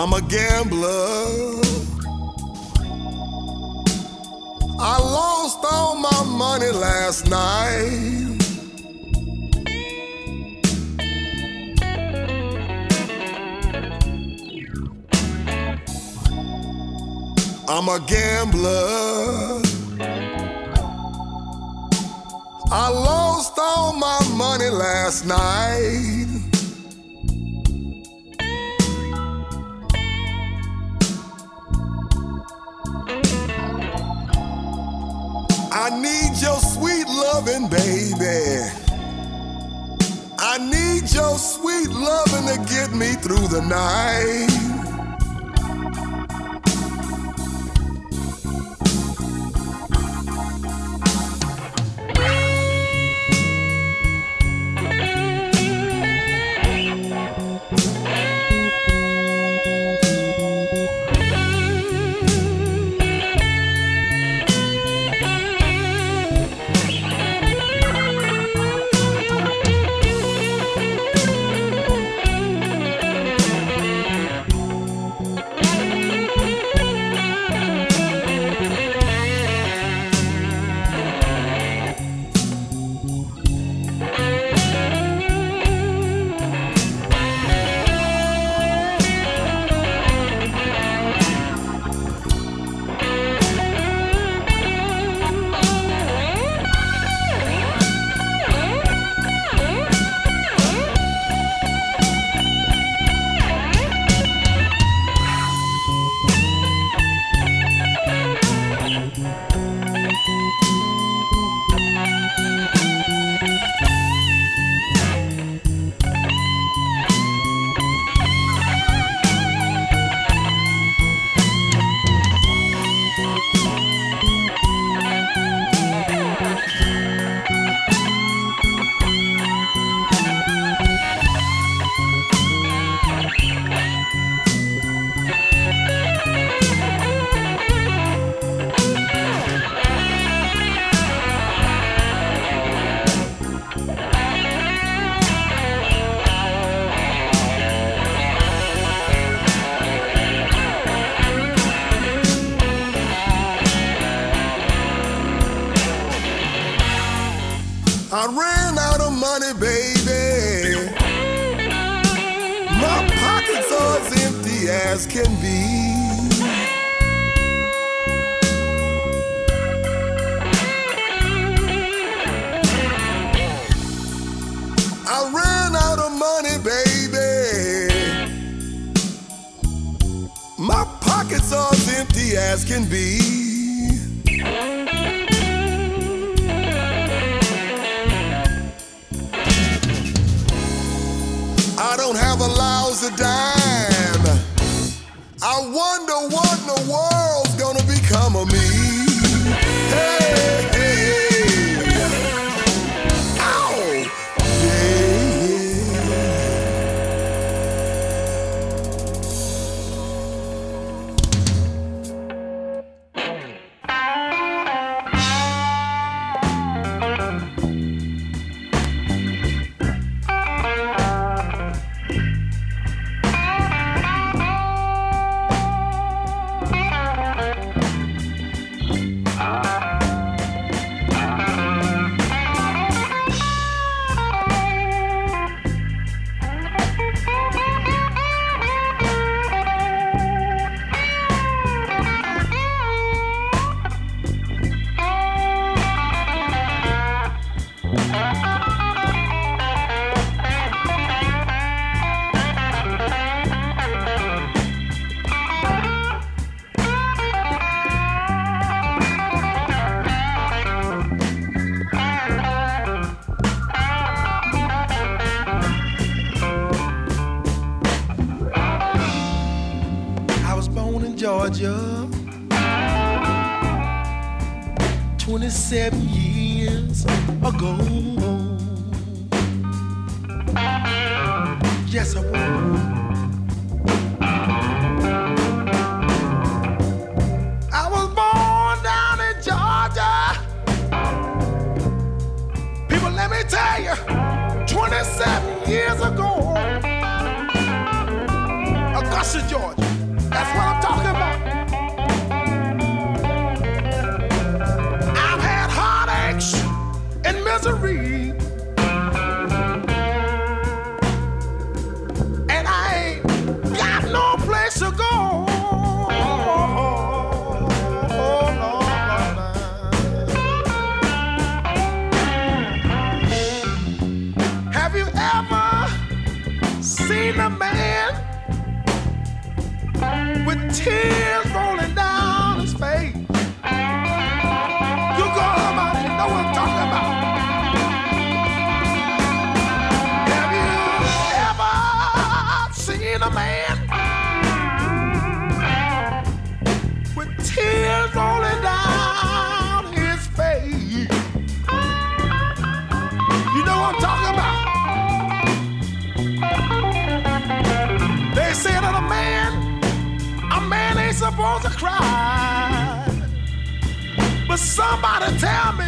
I'm a gambler. I lost all my money last night. I'm a gambler. I lost all my money last night. I need your sweet loving, baby. I need your sweet loving to get me through the night. Tears somebody tell me,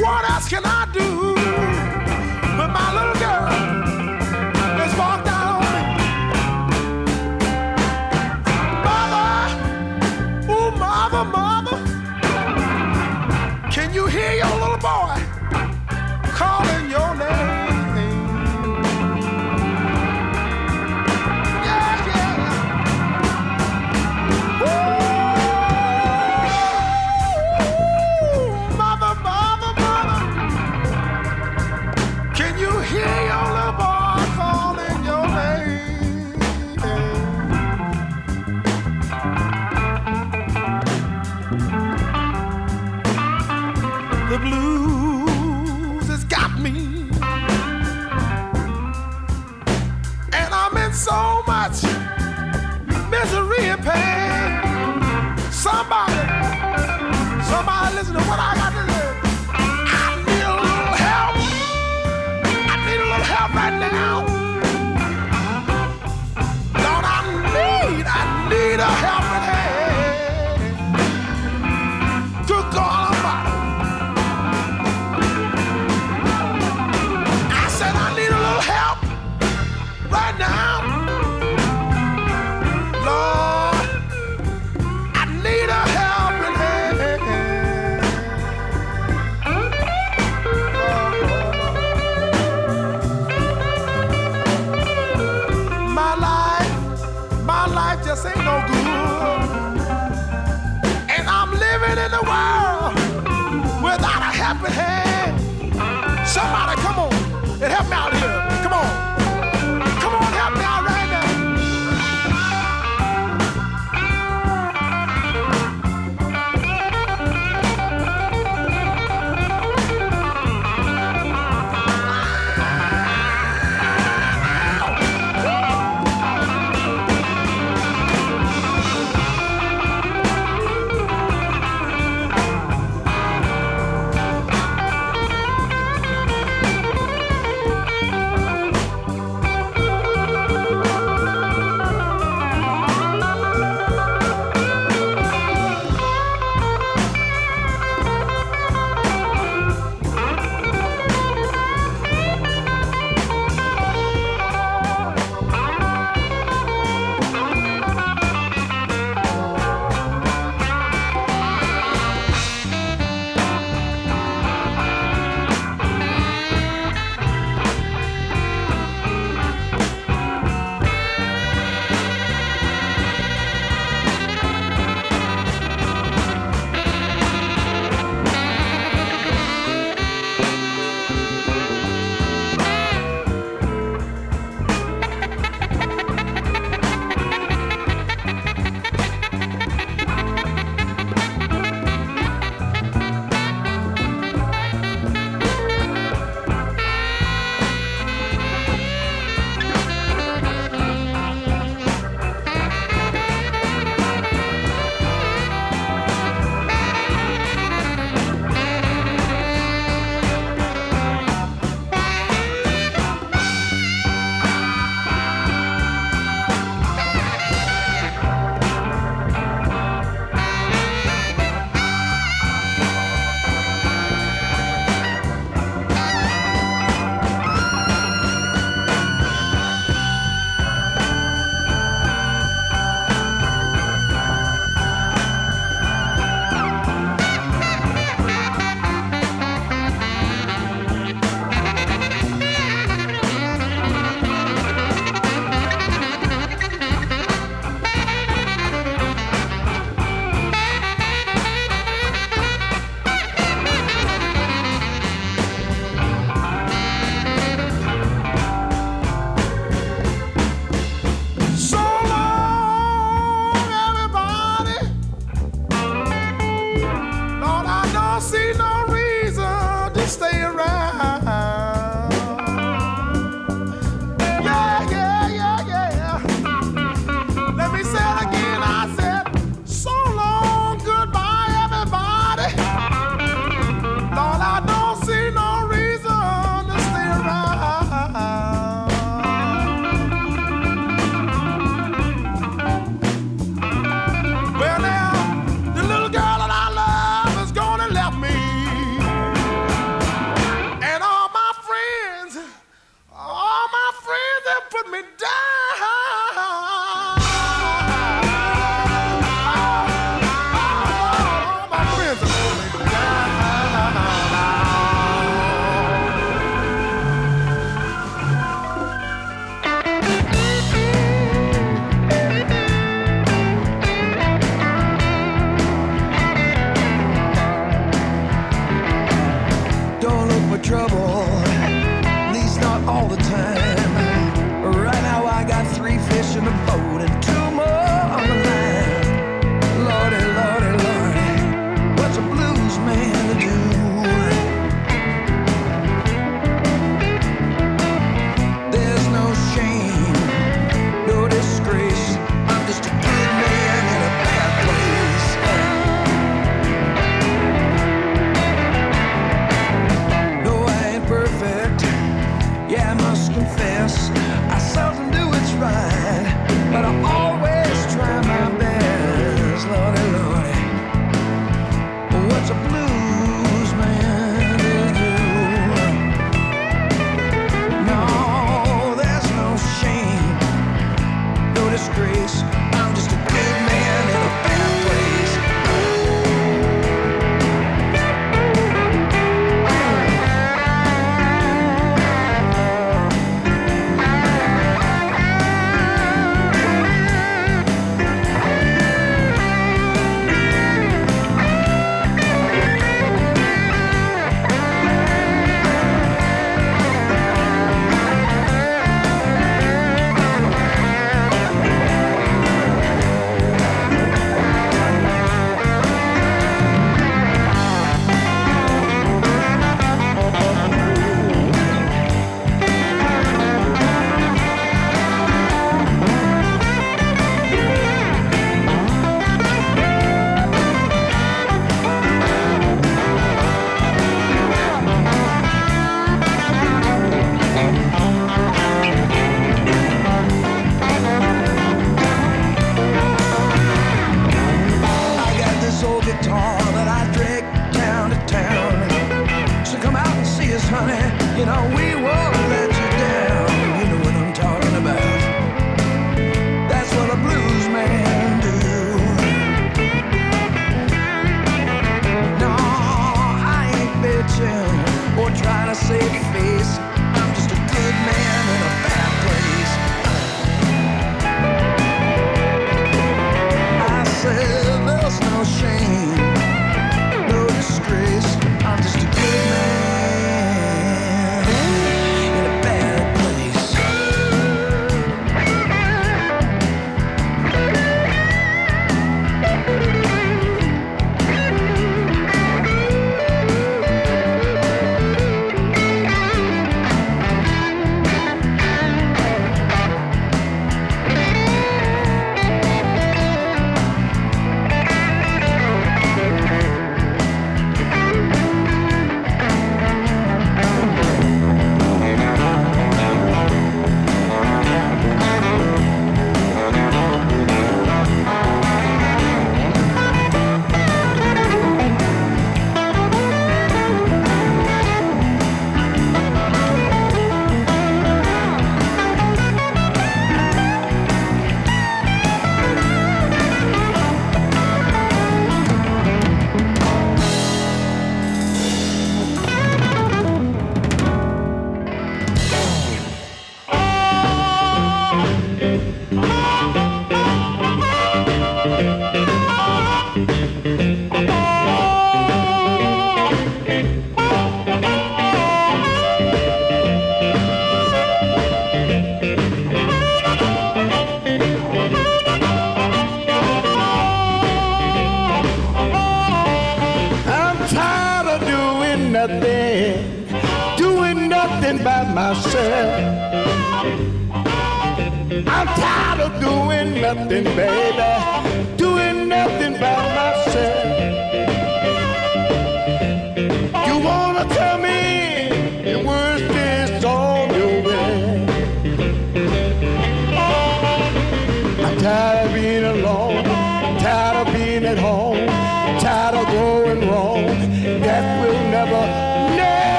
what else can I do?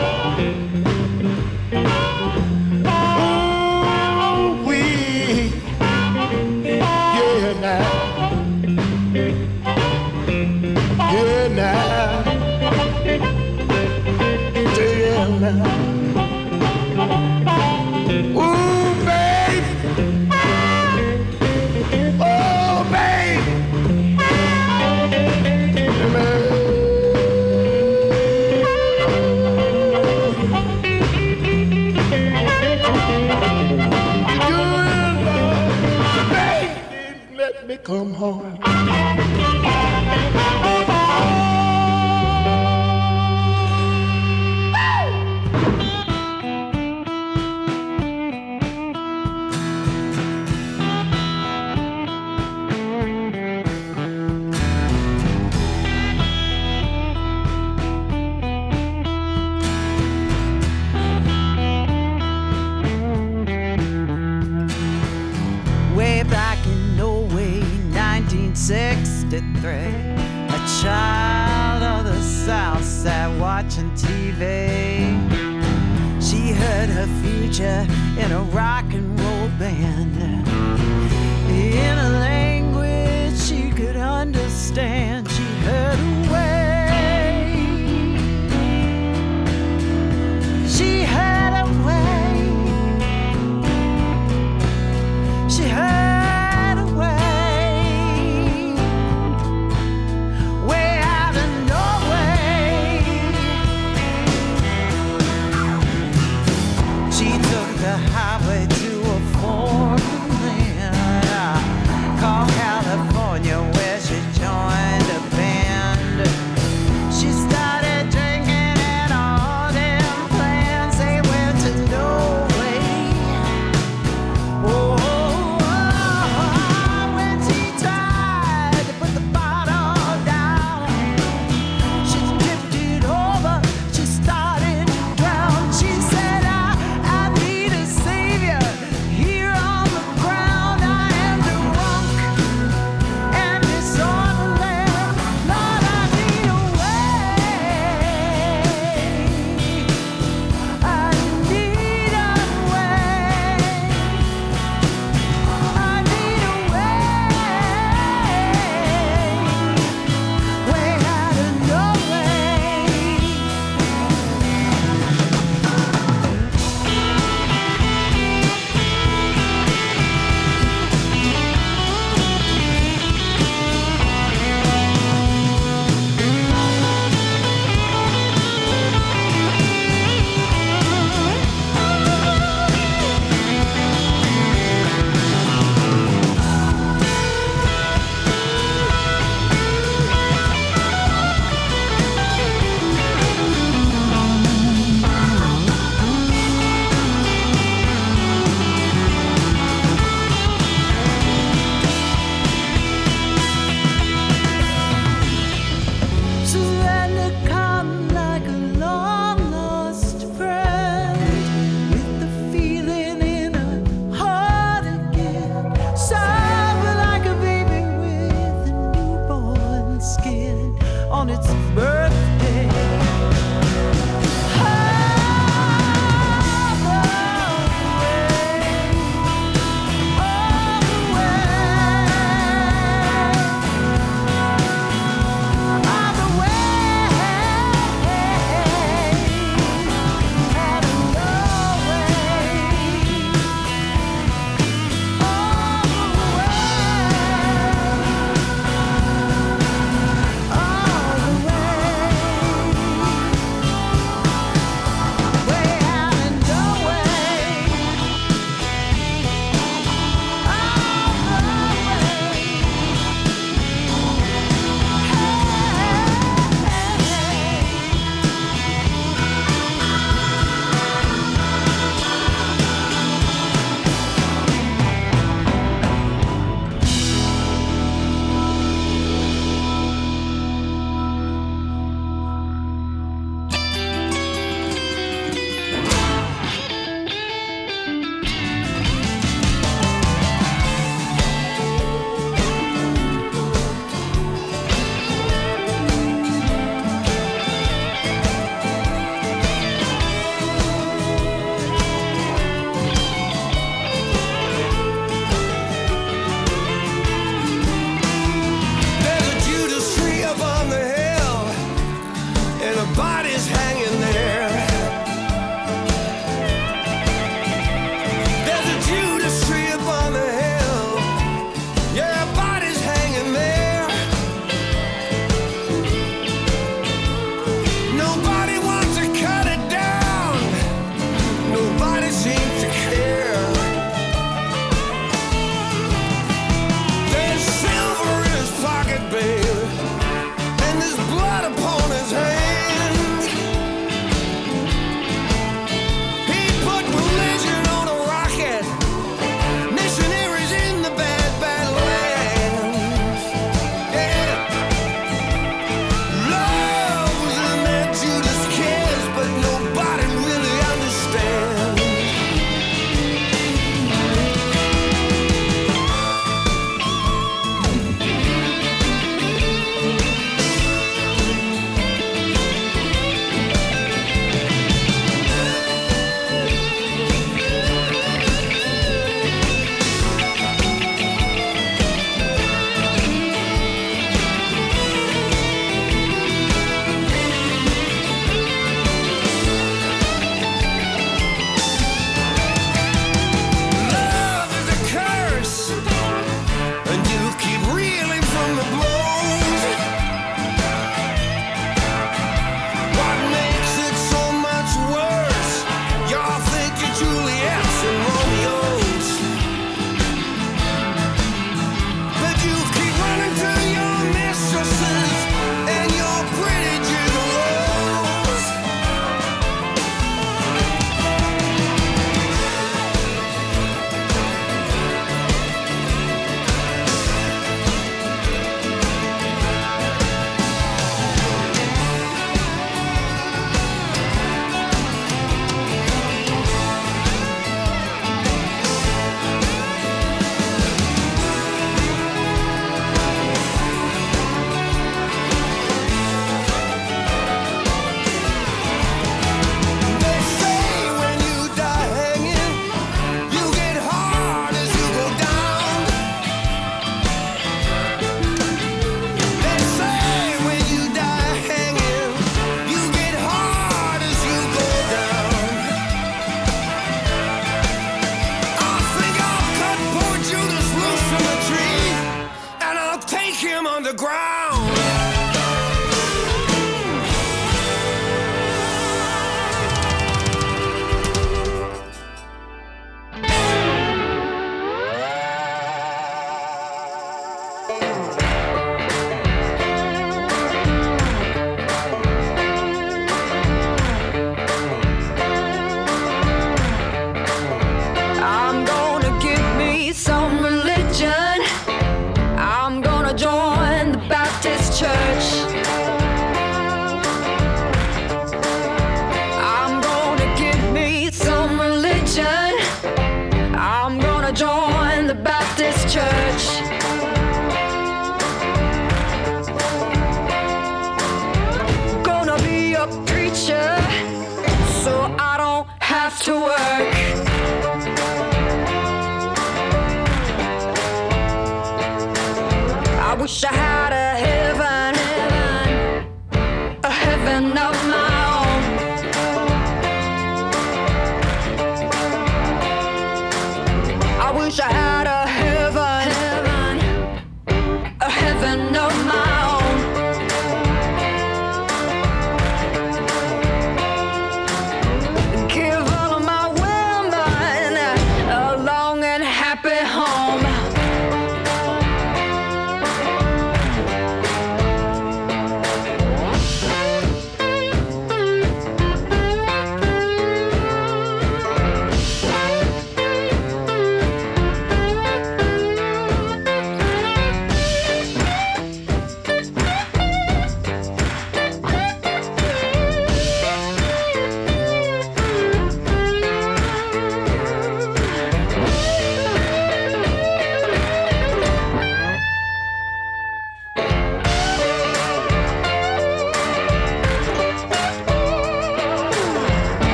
thank you.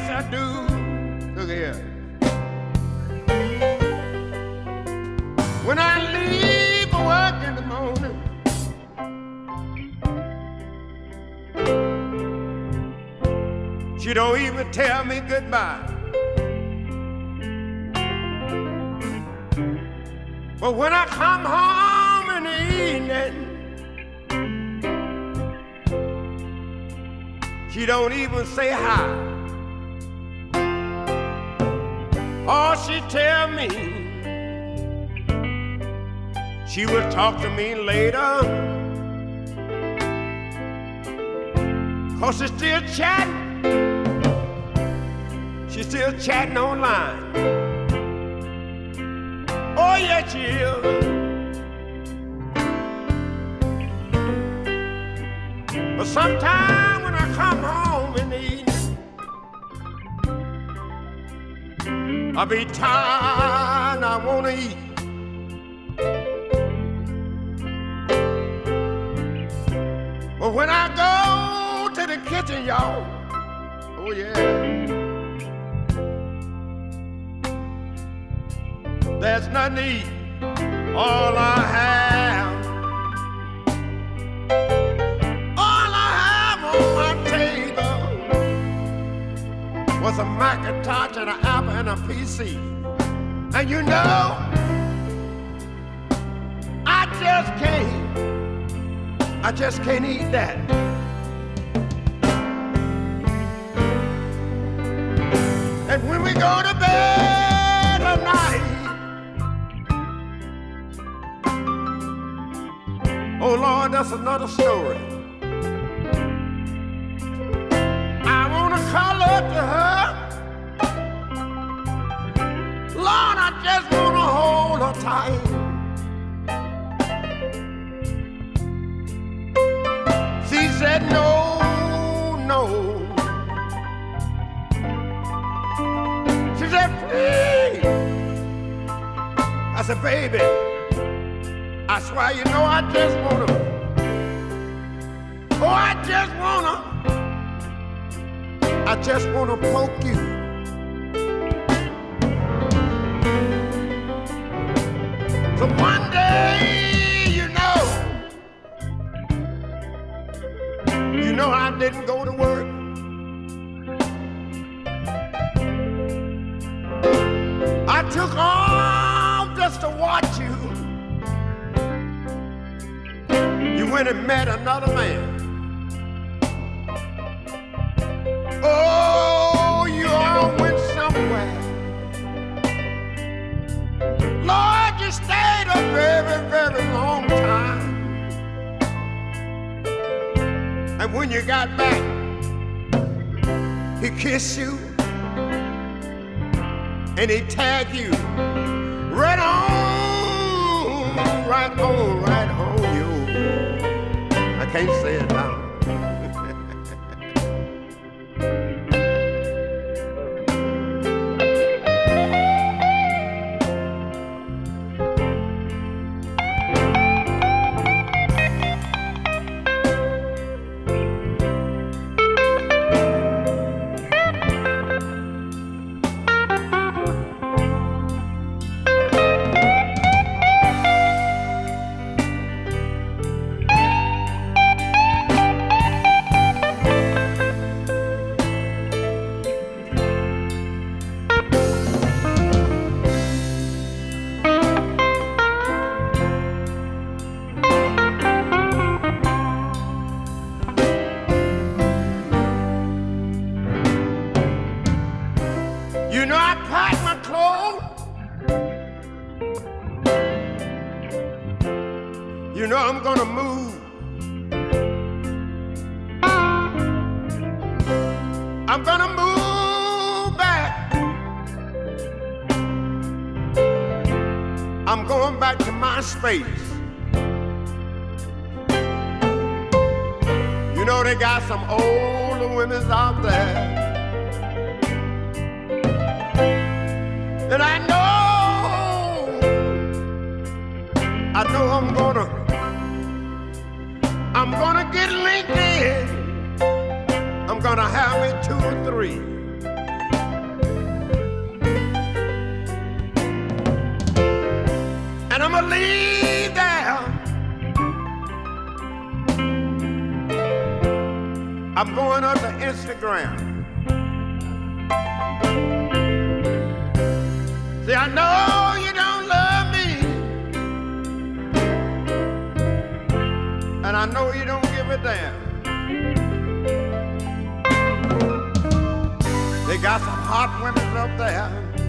Yes, I do. Look here. When I leave for work in the morning, she don't even tell me goodbye. But when I come home in the evening, she don't even say hi. Oh, she tell me she will talk to me later. Cause she's still chatting. She's still chatting online. Oh, yeah, she is. But sometimes when I come home, I be tired, I wanna eat. But when I go to the kitchen, y'all, oh yeah, there's to eat. All I have, was a Macintosh and an Apple and a PC. And you know, I just can't. I just can't eat that. And when we go to bed at night, oh Lord, that's another story. I wanna call up to her. Said, No, no. She said, Please. I said, Baby, I swear, you know, I just wanna. Oh, I just wanna. I just wanna poke you. So one day, didn't go to work. I took off just to watch you. You went and met another man. He kissed you and they tag you right on, right on, right on you. I can't say it up there.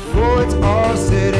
Before it's all said